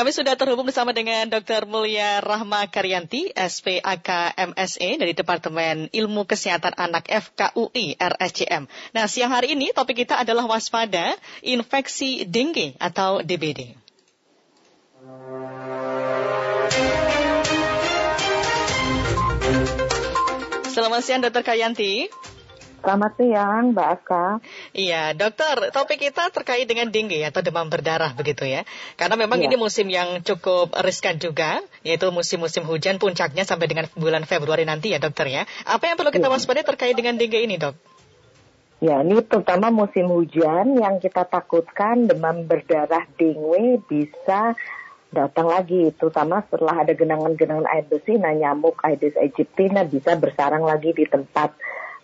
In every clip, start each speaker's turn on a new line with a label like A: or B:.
A: Kami sudah terhubung bersama dengan Dr. Mulia Rahma Karyanti, SPAK MSE dari Departemen Ilmu Kesehatan Anak FKUI RSCM. Nah, siang hari ini topik kita adalah waspada infeksi dengue atau DBD. Selamat siang, Dr. Karyanti.
B: Selamat siang, Mbak Aka.
A: Iya, dokter, topik kita terkait dengan dengue atau demam berdarah begitu ya. Karena memang ya. ini musim yang cukup riskan juga, yaitu musim-musim hujan puncaknya sampai dengan bulan Februari nanti ya dokter ya. Apa yang perlu kita ya. waspadai terkait dengan dengue ini dok?
B: Ya, ini terutama musim hujan yang kita takutkan demam berdarah dengue bisa datang lagi, terutama setelah ada genangan-genangan air bersih, nah nyamuk Aedes aegypti bisa bersarang lagi di tempat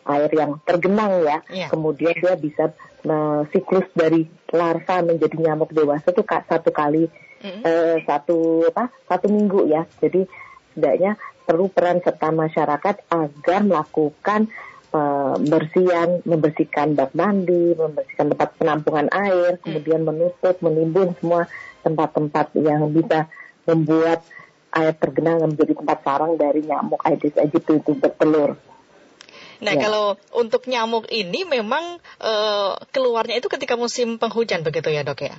B: air yang tergenang ya. Yeah. Kemudian dia bisa uh, siklus dari larva menjadi nyamuk dewasa itu satu kali mm-hmm. uh, satu apa satu minggu ya. Jadi setidaknya perlu peran serta masyarakat agar melakukan uh, bersihan, membersihkan bak mandi, membersihkan tempat penampungan air, mm. kemudian menutup, menimbun semua tempat-tempat yang bisa membuat air tergenang menjadi tempat sarang dari nyamuk Aedes aegypti itu bertelur.
A: Nah, ya. kalau untuk nyamuk ini memang uh, keluarnya itu ketika musim penghujan begitu ya, Dok ya?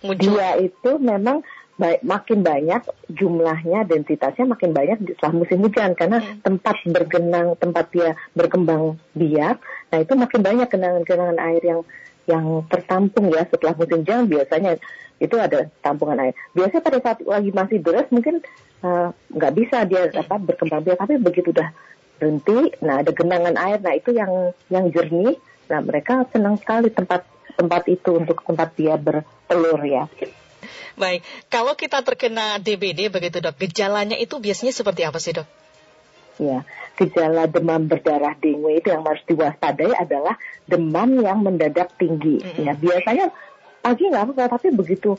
B: Muncul. Dia itu memang baik, makin banyak jumlahnya densitasnya makin banyak setelah musim hujan karena hmm. tempat bergenang tempat dia berkembang biak nah itu makin banyak kenangan-kenangan air yang yang tertampung ya setelah musim hujan biasanya itu ada tampungan air biasanya pada saat lagi masih deras mungkin eh, nggak uh, bisa dia hmm. apa berkembang biak tapi begitu udah berhenti, nah ada genangan air, nah itu yang yang jernih, nah mereka senang sekali tempat tempat itu untuk tempat dia bertelur ya.
A: Baik, kalau kita terkena DBD begitu dok, gejalanya itu biasanya seperti apa sih dok?
B: Ya, gejala demam berdarah dengue itu yang harus diwaspadai adalah demam yang mendadak tinggi. Mm -hmm. Ya, biasanya pagi nggak apa-apa, tapi begitu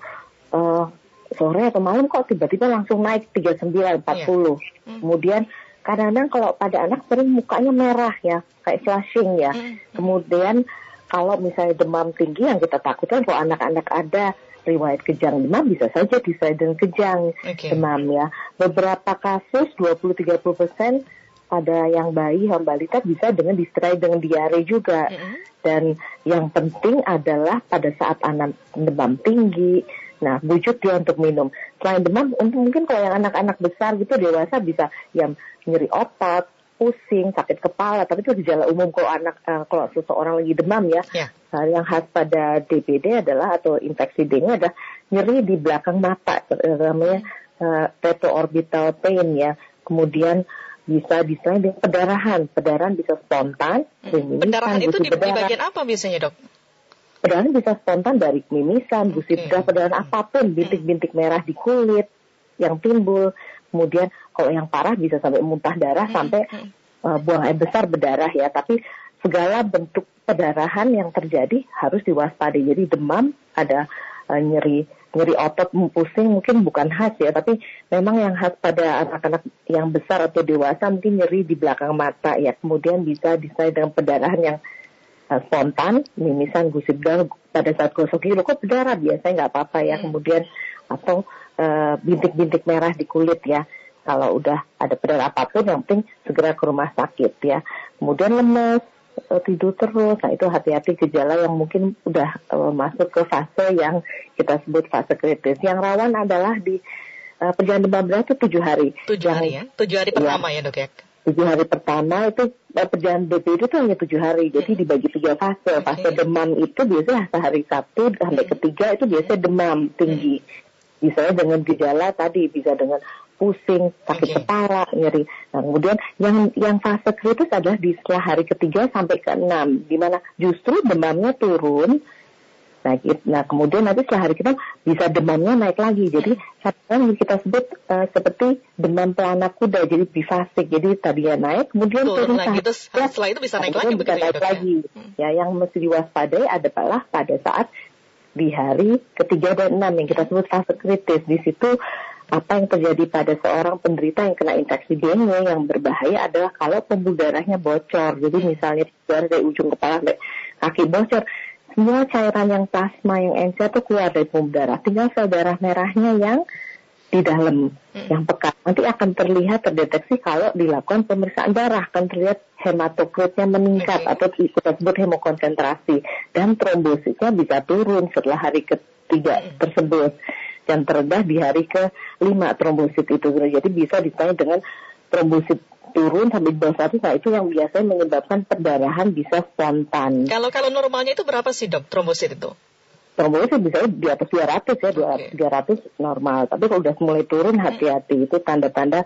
B: uh, sore atau malam kok tiba-tiba langsung naik 39, 40. Yeah. Mm. Kemudian kadang-kadang kalau pada anak sering mukanya merah ya, kayak flushing ya. Kemudian kalau misalnya demam tinggi yang kita takutkan kalau anak-anak ada riwayat kejang demam bisa saja disertai dengan kejang okay. demam ya. Beberapa kasus 20-30 persen pada yang bayi yang balita bisa dengan disertai dengan diare juga. Mm -hmm. Dan yang penting adalah pada saat anak demam tinggi, Nah, bujuk dia untuk minum. Selain demam, untuk mungkin kalau yang anak-anak besar gitu dewasa bisa yang nyeri otot, pusing, sakit kepala, tapi itu gejala umum kalau anak uh, kalau seseorang lagi demam ya. Yeah. Yang khas pada DBD adalah atau infeksi dengue adalah nyeri di belakang mata, namanya uh, retroorbital pain ya. Kemudian bisa bisa dengan pendarahan, pendarahan bisa spontan.
A: Hmm. Pendarahan itu di, di bagian apa biasanya dok?
B: Perdarahan bisa spontan dari mimisan, gusit okay. perdarahan apa pun, bintik-bintik merah di kulit yang timbul. Kemudian kalau yang parah bisa sampai muntah darah hmm. sampai uh, buang air besar berdarah ya. Tapi segala bentuk perdarahan yang terjadi harus diwaspadai. Jadi demam, ada uh, nyeri nyeri otot pusing mungkin bukan khas ya, tapi memang yang khas pada anak-anak yang besar atau dewasa mungkin nyeri di belakang mata ya. Kemudian bisa disertai dengan perdarahan yang uh, spontan, mimisan, gusip darah pada saat gosok gigi, kok berdarah biasanya nggak apa-apa ya. Hmm. Kemudian atau uh, bintik-bintik merah di kulit ya. Kalau udah ada berdarah apa pun, yang penting segera ke rumah sakit ya. Kemudian lemes, uh, tidur terus, nah itu hati-hati gejala yang mungkin udah uh, masuk ke fase yang kita sebut fase kritis. Yang rawan adalah di uh, perjalanan demam berdarah itu tujuh hari.
A: Tujuh hari ya? Tujuh hari pertama ya, ya dok ya?
B: tujuh hari pertama itu eh, perjalanan itu hanya tujuh hari, jadi dibagi tiga fase. Fase demam itu biasanya hari Sabtu sampai ketiga itu biasanya demam tinggi. Bisa dengan gejala tadi, bisa dengan pusing, sakit okay. kepala, nyeri. Nah, kemudian yang yang fase kritis adalah di setelah hari ketiga sampai ke enam, di mana justru demamnya turun, Nah, nah kemudian nanti setelah hari kita bisa demamnya naik lagi. Jadi kadang kita sebut uh, seperti demam pelana kuda, jadi bifasik. Jadi tadinya naik, kemudian turun
A: lagi. Terus setelah itu bisa naik lagi,
B: bisa naik ya, lagi. Hmm. Ya, yang mesti diwaspadai adalah pada saat di hari ketiga dan enam yang kita sebut fase kritis. Di situ apa yang terjadi pada seorang penderita yang kena infeksi dengue yang berbahaya adalah kalau pembuluh darahnya bocor. Jadi misalnya dari ujung kepala sampai kaki bocor semua cairan yang plasma yang encer itu keluar dari pembuluh darah. Tinggal sel darah merahnya yang di dalam hmm. yang pekat. Nanti akan terlihat terdeteksi kalau dilakukan pemeriksaan darah akan terlihat hematokritnya meningkat okay. atau kita sebut hemokonsentrasi dan trombositnya bisa turun setelah hari ketiga hmm. tersebut yang terendah di hari ke lima trombosit itu. Jadi bisa ditanya dengan trombosit turun sampai di bawah satu, nah itu yang biasanya menyebabkan perdarahan bisa spontan.
A: Kalau kalau normalnya itu berapa sih dok trombosit itu?
B: Trombosit bisa di atas 200 ya, okay. 200 normal. Tapi kalau udah mulai turun hati-hati itu tanda-tanda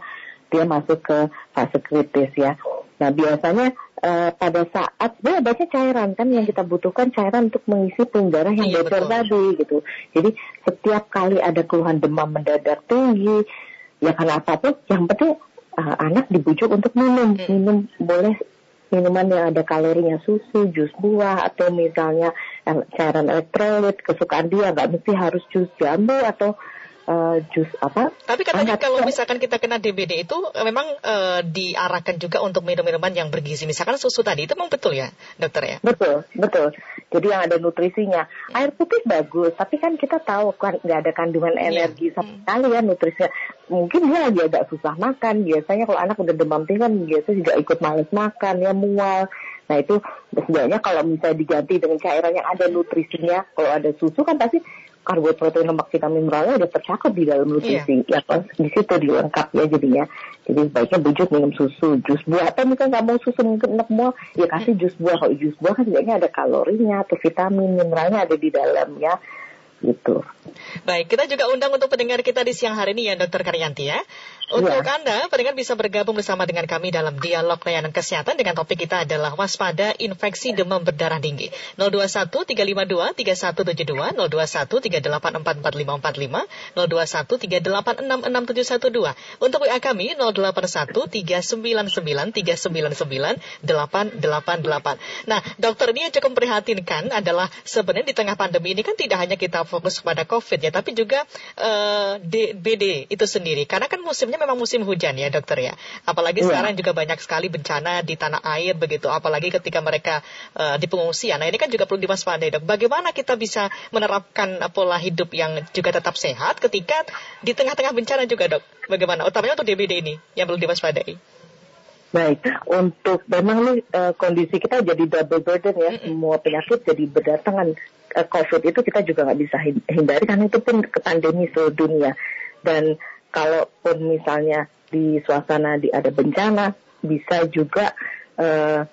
B: dia masuk ke fase kritis ya. Nah biasanya uh, pada saat sebenarnya banyak cairan kan yang kita butuhkan cairan untuk mengisi pembuluh darah yang iya, bocor tadi gitu. Jadi setiap kali ada keluhan demam mendadak tinggi, ya karena apa pun, yang penting uh, anak dibujuk untuk minum. Hmm. Minum boleh minuman yang ada kalorinya susu, jus buah atau misalnya cairan elektrolit kesukaan dia nggak mesti harus jus jambu atau uh, jus apa?
A: Tapi katanya kalau misalkan kita kena DBD itu eh, memang uh, diarahkan juga untuk minum-minuman yang bergizi. Misalkan susu tadi itu memang betul ya, dokter ya?
B: Betul, betul. Jadi yang ada nutrisinya. Air putih bagus, tapi kan kita tahu kan nggak ada kandungan iya. energi yeah. sama hmm. sekali ya nutrisinya. Mungkin dia lagi agak susah makan. Biasanya kalau anak udah demam tinggi kan biasanya juga ikut males makan ya mual. Nah itu sebenarnya kalau misalnya diganti dengan cairan yang ada nutrisinya, kalau ada susu kan pasti karbohidrat, protein, lemak, vitamin, mineralnya udah tercakup di dalam nutrisi. Iya. Ya kan di situ dilengkap ya jadinya. Jadi baiknya bujuk minum susu, jus buah atau misalnya nggak mau susu mungkin enak mau ya kasih jus buah. Kalau jus buah kan sebenarnya ada kalorinya atau vitamin, mineralnya ada di dalam ya gitu.
A: Baik, kita juga undang untuk pendengar kita di siang hari ini ya Dokter Karyanti ya. Untuk ya. Anda, pendengar bisa bergabung bersama dengan kami dalam dialog layanan kesehatan dengan topik kita adalah waspada infeksi demam berdarah tinggi. 021 352 3172, 021 3844545, 021 3866712. Untuk WA kami 081 399 399 888. Nah, dokter ini yang cukup memprihatinkan adalah sebenarnya di tengah pandemi ini kan tidak hanya kita fokus pada COVID ya, tapi juga uh, eh, DBD itu sendiri. Karena kan musimnya musimnya memang musim hujan ya dokter ya. Apalagi yeah. sekarang juga banyak sekali bencana di tanah air begitu. Apalagi ketika mereka uh, di pengungsian. Nah ini kan juga perlu diwaspadai dok. Bagaimana kita bisa menerapkan pola hidup yang juga tetap sehat ketika di tengah-tengah bencana juga dok? Bagaimana? Utamanya untuk DBD ini yang perlu diwaspadai.
B: Baik, untuk memang nih uh, kondisi kita jadi double burden ya, semua penyakit jadi berdatangan. Uh, COVID itu kita juga nggak bisa hindari karena itu pun pandemi seluruh dunia. Dan kalaupun misalnya di suasana di ada bencana bisa juga uh,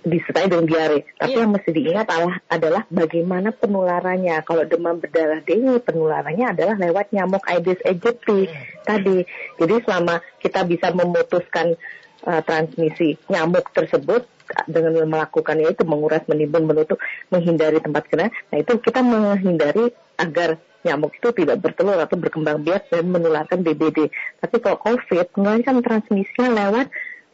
B: disertai dengan diare. Tapi yeah. yang mesti diingat adalah, adalah bagaimana penularannya. Kalau demam berdarah denggi, penularannya adalah lewat nyamuk Aedes aegypti mm. tadi. Jadi selama kita bisa memutuskan uh, transmisi nyamuk tersebut dengan melakukan itu menguras, menimbun, menutup, menghindari tempat kena. Nah itu kita menghindari agar nyamuk itu tidak bertelur atau berkembang biak dan menularkan DBD. Tapi kalau COVID, mulai kan transmisinya lewat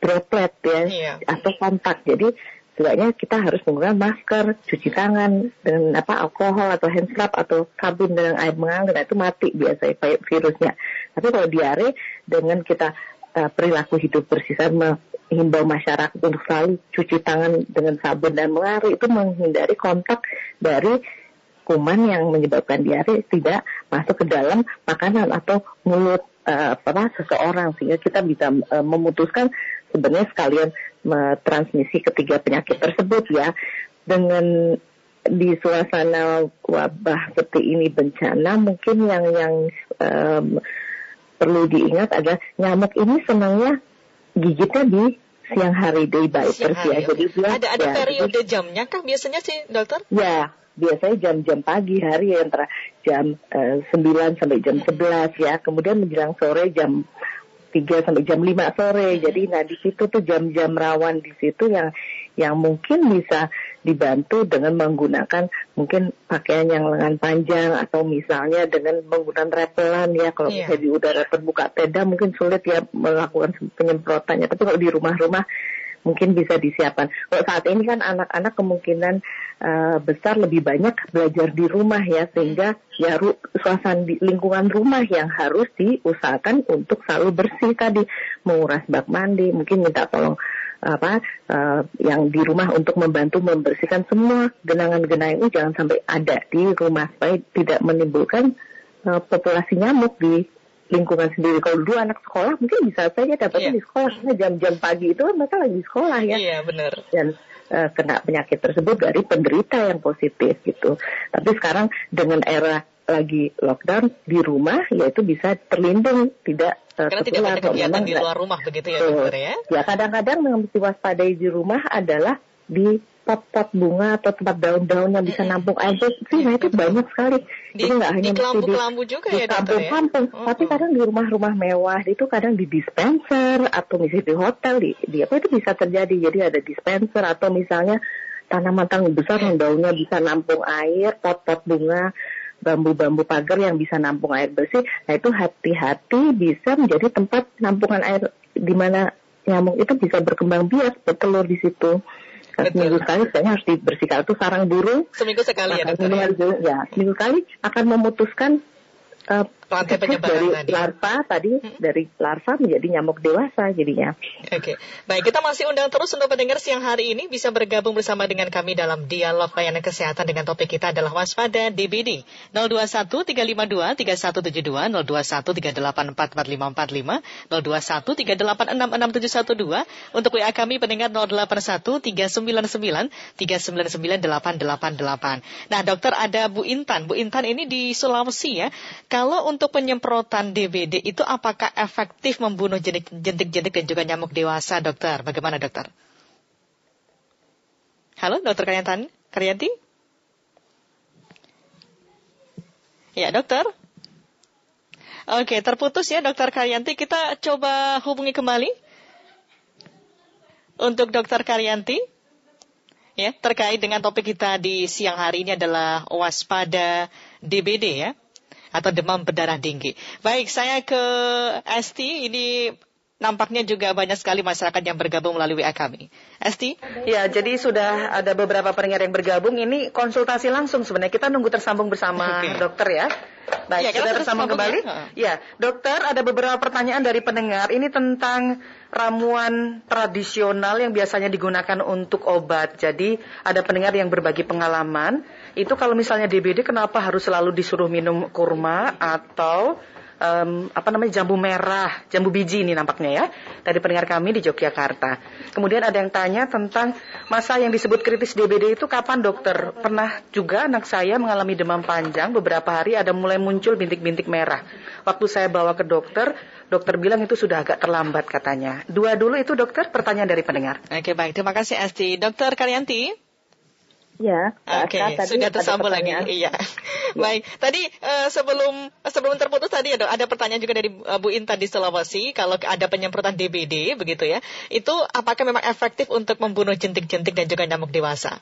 B: droplet ya iya. atau kontak. Jadi setidaknya kita harus menggunakan masker, cuci tangan dengan apa alkohol atau hand scrub atau sabun dengan air mengalir nah, itu mati biasanya virusnya. Tapi kalau diare dengan kita uh, perilaku hidup bersih sama menghimbau masyarakat untuk selalu cuci tangan dengan sabun dan mengalir itu menghindari kontak dari kuman yang menyebabkan diare tidak masuk ke dalam makanan atau mulut uh, apa seseorang sehingga kita bisa uh, memutuskan sebenarnya sekalian uh, transmisi ketiga penyakit tersebut ya dengan di suasana wabah seperti ini bencana mungkin yang yang um, perlu diingat adalah nyamuk ini senangnya gigitnya di siang hari day by
A: ya. Jadi dia ada ada ya, periode jamnya kah biasanya sih dokter?
B: Ya, biasanya jam-jam pagi hari ya antara jam uh, eh, 9 sampai jam 11 ya. Kemudian menjelang sore jam 3 sampai jam 5 sore. Jadi nah di situ tuh jam-jam rawan di situ yang yang mungkin bisa dibantu dengan menggunakan mungkin pakaian yang lengan panjang atau misalnya dengan menggunakan repelan ya kalau yeah. misalnya di udara terbuka tenda mungkin sulit ya melakukan penyemprotannya tapi kalau di rumah-rumah mungkin bisa disiapkan. Kalau saat ini kan anak-anak kemungkinan uh, besar lebih banyak belajar di rumah ya sehingga ya ru suasana di lingkungan rumah yang harus diusahakan untuk selalu bersih tadi menguras bak mandi mungkin minta tolong apa uh, yang di rumah untuk membantu membersihkan semua genangan-genangan ini jangan sampai ada di rumah supaya tidak menimbulkan uh, populasi nyamuk di lingkungan sendiri. Kalau dulu anak sekolah mungkin bisa saja dapatnya yeah. di sekolah karena jam-jam pagi itu kan mereka lagi di sekolah ya.
A: Iya yeah, benar.
B: Dan uh, kena penyakit tersebut dari penderita yang positif gitu. Tapi sekarang dengan era lagi lockdown di rumah yaitu bisa terlindung tidak
A: uh, Karena tidak ada kegiatan di luar rumah begitu ya dokter ya?
B: Ya kadang-kadang yang mesti waspadai di rumah adalah di pot-pot bunga atau tempat daun-daun yang bisa nampung air bersih, nah itu banyak sekali.
A: Di, Jadi nggak hanya di kelambu-kelambu juga
B: di
A: ya
B: kampung-kampung, ya? tapi kadang di rumah-rumah mewah itu kadang di dispenser atau misalnya di hotel di, di apa itu bisa terjadi. Jadi ada dispenser atau misalnya tanaman-tanaman besar yang daunnya bisa nampung air, pot-pot bunga bambu-bambu pagar yang bisa nampung air bersih. Nah itu hati-hati bisa menjadi tempat nampungan air di mana nyamuk itu bisa berkembang biak bertelur di situ. Seminggu sekali kayaknya harus dibersihkan itu sarang burung.
A: Seminggu sekali ya dokter.
B: Ya? ya, seminggu sekali akan memutuskan uh, rantai penyebaran dari tadi. larva tadi hmm. dari larva menjadi nyamuk dewasa jadinya.
A: Oke, okay. baik kita masih undang terus untuk pendengar siang hari ini bisa bergabung bersama dengan kami dalam dialog layanan kesehatan dengan topik kita adalah waspada DBD 021 352 3172 021 3844545 021 3866712 untuk WA kami pendengar 081 399 399 888. Nah dokter ada Bu Intan, Bu Intan ini di Sulawesi ya. Kalau untuk penyemprotan DBD itu apakah efektif membunuh jentik-jentik dan juga nyamuk dewasa, dokter? Bagaimana, dokter? Halo, dokter Karyantan? Karyanti? Ya, dokter. Oke, terputus ya, dokter Karyanti. Kita coba hubungi kembali untuk dokter Karyanti. Ya, terkait dengan topik kita di siang hari ini adalah waspada DBD ya atau demam berdarah tinggi. Baik, saya ke Esti. Ini nampaknya juga banyak sekali masyarakat yang bergabung melalui WA kami. Esti?
C: Ya, jadi sudah ada beberapa pendengar yang bergabung. Ini konsultasi langsung sebenarnya. Kita nunggu tersambung bersama okay. dokter ya. Baik, ya, sudah tersambung kembali. Ya. ya, dokter ada beberapa pertanyaan dari pendengar. Ini tentang ramuan tradisional yang biasanya digunakan untuk obat. Jadi ada pendengar yang berbagi pengalaman. Itu kalau misalnya DBD kenapa harus selalu disuruh minum kurma atau um, apa namanya jambu merah, jambu biji ini nampaknya ya dari pendengar kami di Yogyakarta. Kemudian ada yang tanya tentang masa yang disebut kritis DBD itu kapan dokter? Pernah juga anak saya mengalami demam panjang beberapa hari ada mulai muncul bintik-bintik merah. Waktu saya bawa ke dokter, dokter bilang itu sudah agak terlambat katanya. Dua dulu itu dokter, pertanyaan dari pendengar.
A: Oke baik, terima kasih Esti. Dokter Karyanti.
B: Ya,
A: Oke, okay, sudah tersambung lagi. Iya. Baik, tadi uh, sebelum sebelum terputus tadi ada ada pertanyaan juga dari uh, Bu Inta di Sulawesi kalau ada penyemprotan DBD begitu ya. Itu apakah memang efektif untuk membunuh jentik-jentik dan juga nyamuk dewasa?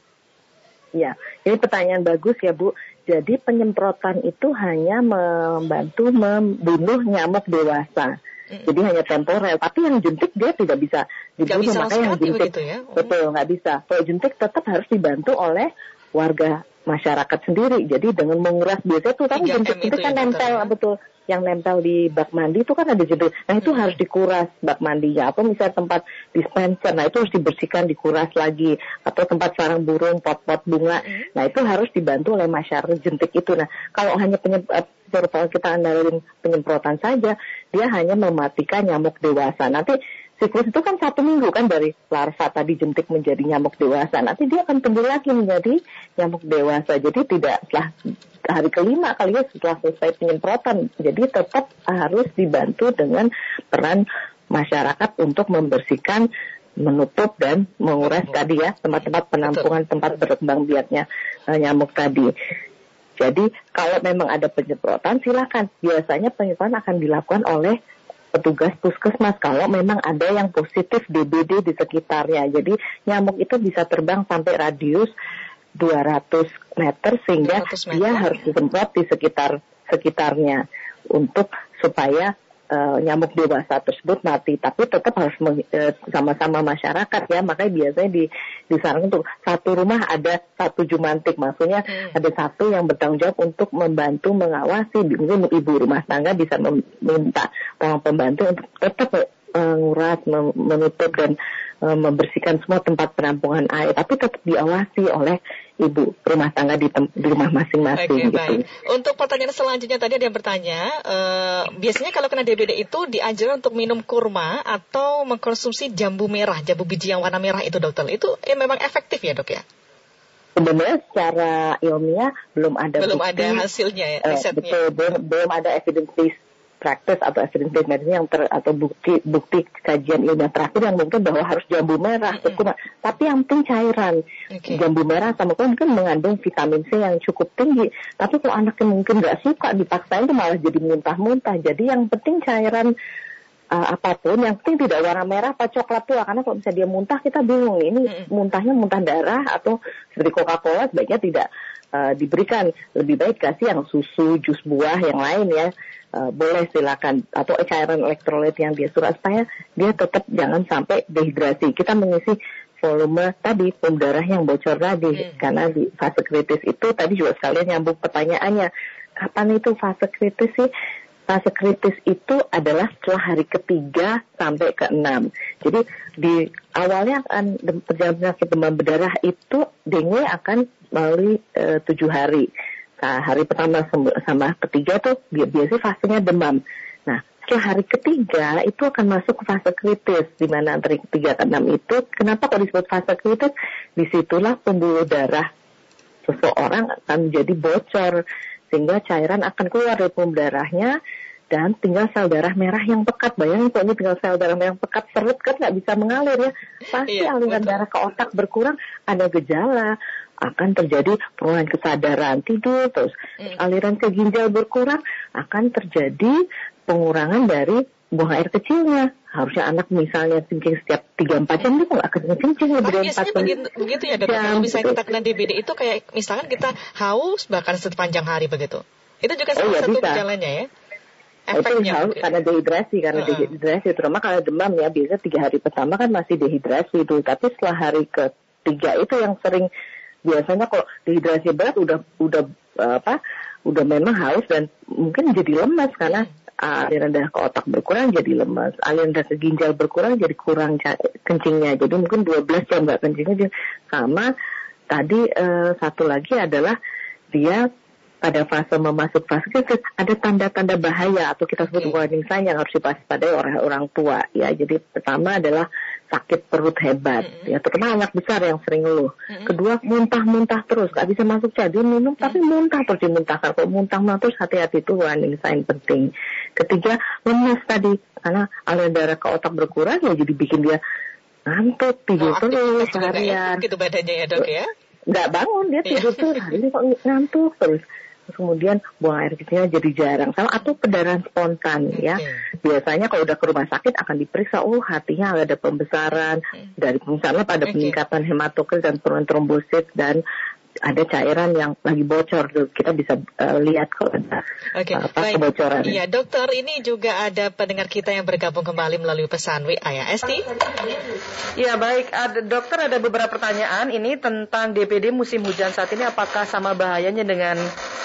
B: Ya, ini pertanyaan bagus ya Bu. Jadi penyemprotan itu hanya membantu membunuh nyamuk dewasa. Jadi hanya temporer. Tapi yang jentik dia tidak bisa dibunuh. Bisa Makanya yang jentik ya? oh. betul nggak bisa. Kalau jentik tetap harus dibantu oleh warga masyarakat sendiri. Jadi dengan menguras biasanya tuh kan jentik-jentik kan ya, nempel ya? betul yang nempel di bak mandi itu kan ada jentik. Nah itu hmm. harus dikuras bak mandinya atau misalnya tempat dispenser. Nah itu harus dibersihkan, dikuras lagi atau tempat sarang burung, pot-pot bunga. Hmm. Nah itu harus dibantu oleh masyarakat jentik itu. Nah kalau hanya penyebab kalau kita andalin penyemprotan saja, dia hanya mematikan nyamuk dewasa. Nanti siklus itu kan satu minggu kan dari larva tadi jentik menjadi nyamuk dewasa. Nanti dia akan tumbuh lagi menjadi nyamuk dewasa. Jadi tidak setelah hari kelima kali ya setelah selesai penyemprotan. Jadi tetap harus dibantu dengan peran masyarakat untuk membersihkan menutup dan menguras tadi ya tempat-tempat penampungan tempat berkembang biaknya uh, nyamuk tadi. Jadi kalau memang ada penyemprotan silakan. Biasanya penyemprotan akan dilakukan oleh petugas puskesmas kalau memang ada yang positif DBD di sekitarnya. Jadi nyamuk itu bisa terbang sampai radius 200 meter sehingga 200 meter. dia harus disemprot di sekitar sekitarnya untuk supaya uh, nyamuk dewasa tersebut mati, tapi tetap harus uh, sama-sama masyarakat ya. Makanya biasanya di disarankan untuk satu rumah ada satu jumantik, maksudnya hmm. ada satu yang bertanggung jawab untuk membantu mengawasi. Mungkin ibu rumah tangga bisa meminta tolong pembantu untuk tetap menguras, menutup dan uh, membersihkan semua tempat penampungan air, tapi tetap diawasi oleh ibu rumah tangga di, di rumah masing-masing.
A: Oke, gitu. baik. Untuk pertanyaan selanjutnya tadi ada yang bertanya, uh, biasanya kalau kena DBD itu diajarkan untuk minum kurma atau mengkonsumsi jambu merah, jambu biji yang warna merah itu dokter. Itu ya memang efektif ya dok ya?
B: Sebenarnya secara ilmiah belum ada
A: belum bukti, ada hasilnya ya,
B: risetnya. Uh, betul, belum, belum ada evidence based practice atau evidence based medicine yang ter, atau bukti bukti kajian ilmiah terakhir yang mungkin bahwa harus jambu merah, mm -hmm. tapi yang penting cairan. Okay. Jambu merah sama mungkin mengandung vitamin C yang cukup tinggi. Tapi kalau anaknya mungkin nggak suka dipaksain itu malah jadi muntah-muntah. Jadi yang penting cairan uh, apa pun yang penting tidak warna merah apa coklat tua karena kalau misalnya dia muntah kita bingung ini muntahnya muntah darah atau seperti Coca-Cola sebaiknya tidak uh, diberikan lebih baik kasih yang susu jus buah yang lain ya uh, boleh silakan atau cairan elektrolit yang dia surat supaya dia tetap jangan sampai dehidrasi. Kita mengisi volume tadi pembuluh darah yang bocor tadi hmm. karena di fase kritis itu tadi juga sekalian nyambung pertanyaannya kapan itu fase kritis sih? Fase kritis itu adalah setelah hari ketiga sampai ke enam. Jadi di awalnya akan penyakit demam berdarah itu dengue akan melalui e, tujuh hari. Nah, hari pertama sama ketiga tuh biasanya fasenya demam. Nah, setelah hari ketiga itu akan masuk ke fase kritis di mana antara ketiga ke enam itu kenapa kok disebut fase kritis? Di situlah pembuluh darah seseorang akan menjadi bocor sehingga cairan akan keluar dari pembuluh darahnya dan tinggal sel darah merah yang pekat. Bayangin kalau ini tinggal sel darah merah yang pekat serut kan nggak bisa mengalir ya. Pasti iya, aliran betul. darah ke otak berkurang, ada gejala, akan terjadi penurunan kesadaran tidur, terus hmm. aliran ke ginjal berkurang, akan terjadi pengurangan dari buang air kecilnya. Harusnya anak misalnya kencing setiap 3-4 jam dia nggak akan kencing lebih dari 4 jam.
A: Begitu, begitu ya dok, kalau misalnya kita kena DBD itu kayak misalkan kita haus bahkan sepanjang hari begitu. Itu juga salah oh, ya, satu bisa. gejalanya ya?
B: Efeknya, itu haus karena dehidrasi karena uh -huh. dehidrasi terutama kalau demam ya biasa tiga hari pertama kan masih dehidrasi itu tapi setelah hari ketiga itu yang sering biasanya kalau dehidrasi berat udah udah apa udah memang haus dan mungkin jadi lemas karena aliran darah ke otak berkurang jadi lemas, aliran darah ke ginjal berkurang jadi kurang kencingnya. Jadi mungkin 12 jam nggak kencingnya sama tadi uh, satu lagi adalah dia pada fase memasuk fase kritis ada tanda-tanda bahaya atau kita sebut warning sign yang harus diwaspadai oleh orang tua ya. Jadi pertama adalah sakit perut hebat mm -hmm. ya terutama anak besar yang sering ngeluh. Mm -hmm. Kedua muntah-muntah terus nggak bisa masuk jadi minum mm -hmm. tapi muntah terus dimuntahkan. Kalau muntah-muntah terus hati-hati itu warning sign penting. Ketiga lemas tadi karena aliran darah ke otak berkurang ya jadi bikin dia ngantuk tidur oh, terus seharian.
A: Gitu badannya ya dok ya?
B: Nggak bangun dia tidur iya. terus hari ini kok ngantuk terus terus kemudian buang air kecilnya jadi jarang. Sama atau pendarahan spontan ya. Biasanya kalau udah ke rumah sakit akan diperiksa oh hatinya ada pembesaran. Dari pembesaran pada okay. peningkatan hematokrit dan penurunan trombosit dan ada cairan yang lagi bocor tuh kita bisa uh, lihat kalau ada okay. uh, apa kebocoran.
A: Iya dokter ini juga ada pendengar kita yang bergabung kembali melalui pesan WA ya Esti.
C: Ya baik ada dokter ada beberapa pertanyaan ini tentang DPD musim hujan saat ini apakah sama bahayanya dengan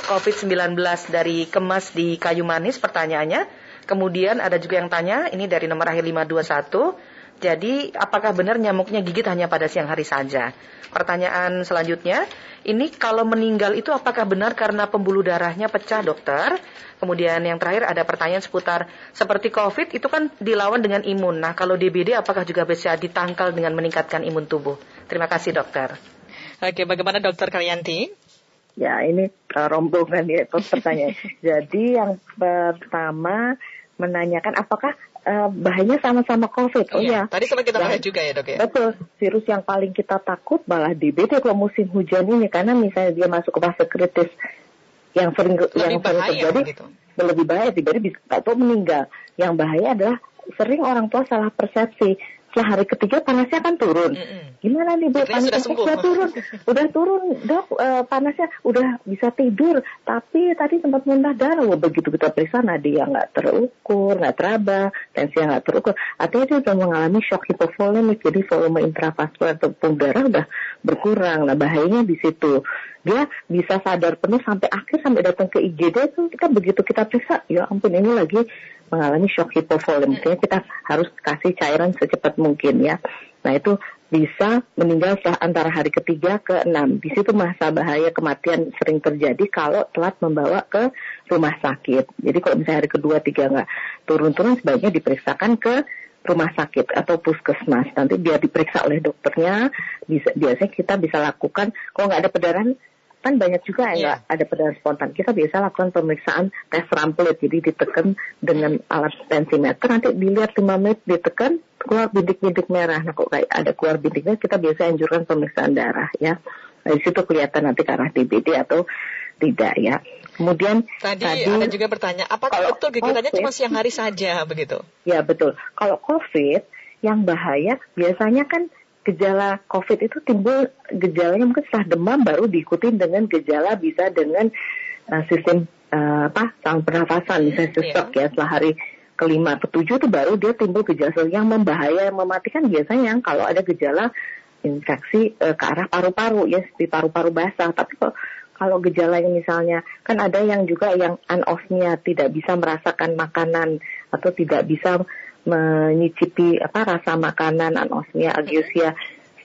C: COVID-19 dari kemas di kayu manis pertanyaannya. Kemudian ada juga yang tanya ini dari nomor akhir 521 jadi, apakah benar nyamuknya gigit hanya pada siang hari saja? Pertanyaan selanjutnya, ini kalau meninggal itu apakah benar karena pembuluh darahnya pecah, dokter? Kemudian yang terakhir ada pertanyaan seputar seperti COVID itu kan dilawan dengan imun. Nah, kalau DBD apakah juga bisa ditangkal dengan meningkatkan imun tubuh? Terima kasih, dokter.
A: Oke, bagaimana dokter Karyanti?
B: Ya, ini uh, rombongan ya pertanyaan. Jadi yang pertama menanyakan apakah uh, bahayanya sama-sama COVID.
A: Oh iya. ya. Tadi sempat kita bahas juga ya dok ya.
B: Betul. Virus yang paling kita takut malah DBD kalau musim hujan ini karena misalnya dia masuk ke fase kritis yang sering lebih yang sering terjadi gitu. lebih bahaya dibanding atau meninggal. Yang bahaya adalah sering orang tua salah persepsi setelah hari ketiga panasnya kan turun. Mm -hmm. Gimana nih bu? Panasnya sudah, sudah turun, udah turun dok. Uh, panasnya udah bisa tidur, tapi tadi sempat muntah darah. Wah, begitu kita periksa nadia nggak terukur, nggak teraba, tensi nggak terukur. Artinya dia sudah mengalami shock hipovolemik, jadi volume intravaskular atau darah udah berkurang. Nah bahayanya di situ dia bisa sadar penuh sampai akhir sampai datang ke IGD itu kita begitu kita periksa ya ampun ini lagi mengalami shock hipovolemik. Makanya kita harus kasih cairan secepat mungkin ya. Nah itu bisa meninggal setelah antara hari ketiga ke enam. Di situ masa bahaya kematian sering terjadi kalau telat membawa ke rumah sakit. Jadi kalau misalnya hari kedua tiga nggak turun-turun sebaiknya diperiksakan ke rumah sakit atau puskesmas. Nanti biar diperiksa oleh dokternya. Bisa, biasanya kita bisa lakukan kalau nggak ada perdarahan kan banyak juga yang yeah. ada pada spontan. Kita biasa lakukan pemeriksaan tes ramplet, jadi ditekan dengan alat tensimeter, nanti dilihat 5 menit ditekan keluar bintik-bintik merah. Nah, kok kayak ada keluar bintiknya, kita biasa anjurkan pemeriksaan darah ya. Nah, di situ kelihatan nanti arah DBD atau tidak ya. Kemudian
A: tadi, tadi ada juga bertanya, apakah betul gigitannya cuma siang hari saja begitu?
B: Ya betul. Kalau COVID yang bahaya biasanya kan gejala COVID itu timbul gejalanya mungkin setelah demam baru diikuti dengan gejala bisa dengan uh, sistem uh, apa saluran pernafasan. Misalnya sesek yeah. ya setelah hari kelima ketujuh itu baru dia timbul gejala yang membahaya yang mematikan. Biasanya yang kalau ada gejala infeksi uh, ke arah paru-paru ya di paru-paru basah. Tapi kok kalau gejalanya misalnya kan ada yang juga yang anosmia tidak bisa merasakan makanan atau tidak bisa menyicipi apa rasa makanan anosmia agiusia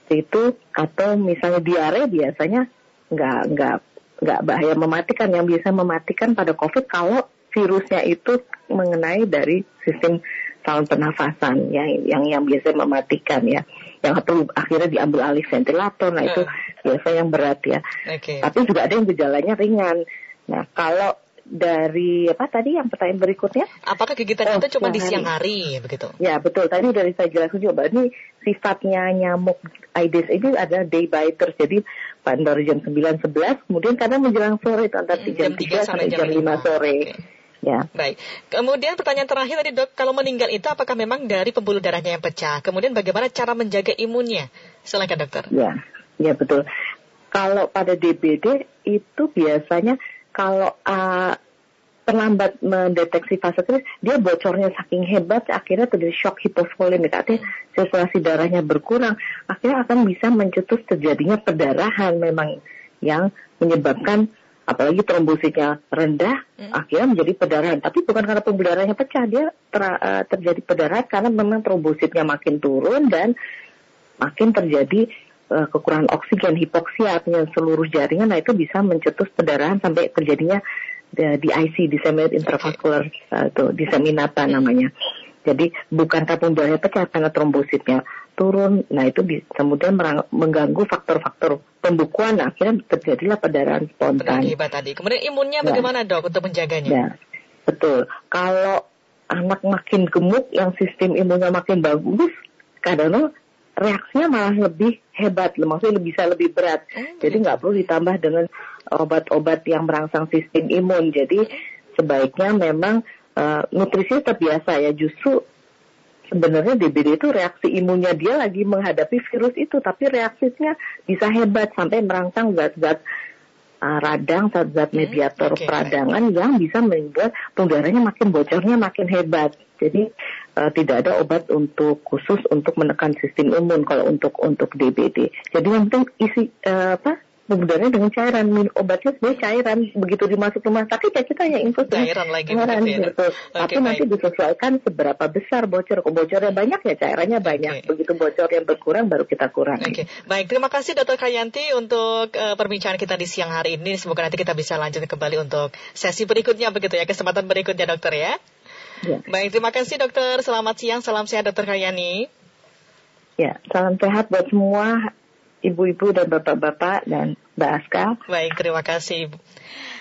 B: seperti itu atau misalnya diare biasanya nggak nggak nggak bahaya mematikan. Yang biasa mematikan pada covid kalau virusnya itu mengenai dari sistem saluran pernafasan yang yang yang biasa mematikan ya. Yang atau akhirnya diambil alih ventilator nah itu biasa yang berat ya. Okay. tapi juga ada yang gejalanya ringan. Nah kalau dari apa tadi yang pertanyaan berikutnya?
A: Apakah gigitan oh, itu cuma di siang hari begitu?
B: Ya betul. Tadi dari saya jelaskan juga ini sifatnya nyamuk Aedes ini adalah day biter. Jadi pada jam 9 11 kemudian kadang menjelang sore antara hmm, jam, jam 3 sampai jam 5, 5 sore. Okay.
A: Ya. Baik. Kemudian pertanyaan terakhir tadi dok, kalau meninggal itu apakah memang dari pembuluh darahnya yang pecah? Kemudian bagaimana cara menjaga imunnya? Silakan dokter.
B: Ya, ya betul. Kalau pada DBD itu biasanya kalau uh, terlambat mendeteksi fase kritis, dia bocornya saking hebat, akhirnya terjadi shock hiposvolemik, artinya sirkulasi darahnya berkurang, akhirnya akan bisa mencetus terjadinya perdarahan memang yang menyebabkan apalagi trombositnya rendah, hmm. akhirnya menjadi perdarahan. Tapi bukan karena pembuluh darahnya pecah, dia ter, uh, terjadi perdarahan karena memang trombositnya makin turun dan makin terjadi uh, kekurangan oksigen, hipoksia artinya seluruh jaringan, nah itu bisa mencetus perdarahan sampai terjadinya uh, IC, disseminated intravascular uh, itu disseminata namanya. Jadi bukan kapung darahnya pecah karena trombositnya turun, nah itu bisa kemudian mengganggu faktor-faktor pembukuan, nah, akhirnya terjadilah perdarahan spontan.
A: Hebat tadi. Kemudian imunnya nah, bagaimana dok untuk menjaganya? Ya,
B: betul. Kalau anak makin gemuk, yang sistem imunnya makin bagus, kadang reaksinya malah lebih hebat, maksudnya bisa lebih berat. Hmm. Jadi nggak perlu ditambah dengan obat-obat yang merangsang sistem imun. Jadi sebaiknya memang uh, nutrisi tetap biasa ya. Justru sebenarnya DBD itu reaksi imunnya dia lagi menghadapi virus itu, tapi reaksinya bisa hebat sampai merangsang zat-zat uh, radang, zat-zat hmm, mediator okay. peradangan yang bisa membuat penggaranya makin bocornya makin hebat. Jadi uh, tidak ada obat untuk khusus untuk menekan sistem imun kalau untuk untuk DBD. Jadi yang penting isi uh, apa sebenarnya dengan cairan minum obatnya sebenarnya cairan begitu dimasuk rumah sakit ya kita hanya infus
A: cairan lagi cairan
B: ya. betul okay, tapi baik. nanti disesuaikan seberapa besar bocor bocornya banyak ya cairannya banyak okay. begitu bocor yang berkurang baru kita kurang
A: oke okay. baik terima kasih dokter Kayanti untuk uh, perbincangan kita di siang hari ini semoga nanti kita bisa lanjut kembali untuk sesi berikutnya begitu ya kesempatan berikutnya dokter ya Ya. Baik, terima kasih dokter. Selamat siang, salam sehat dokter Kayani.
B: Ya, salam sehat buat semua ibu-ibu dan bapak-bapak dan Mbak Aska.
A: Baik, terima kasih.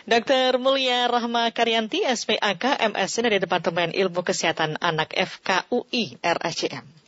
A: Dokter Mulia Rahma Karyanti, SPAK, MSc dari Departemen Ilmu Kesehatan Anak FKUI RSCM.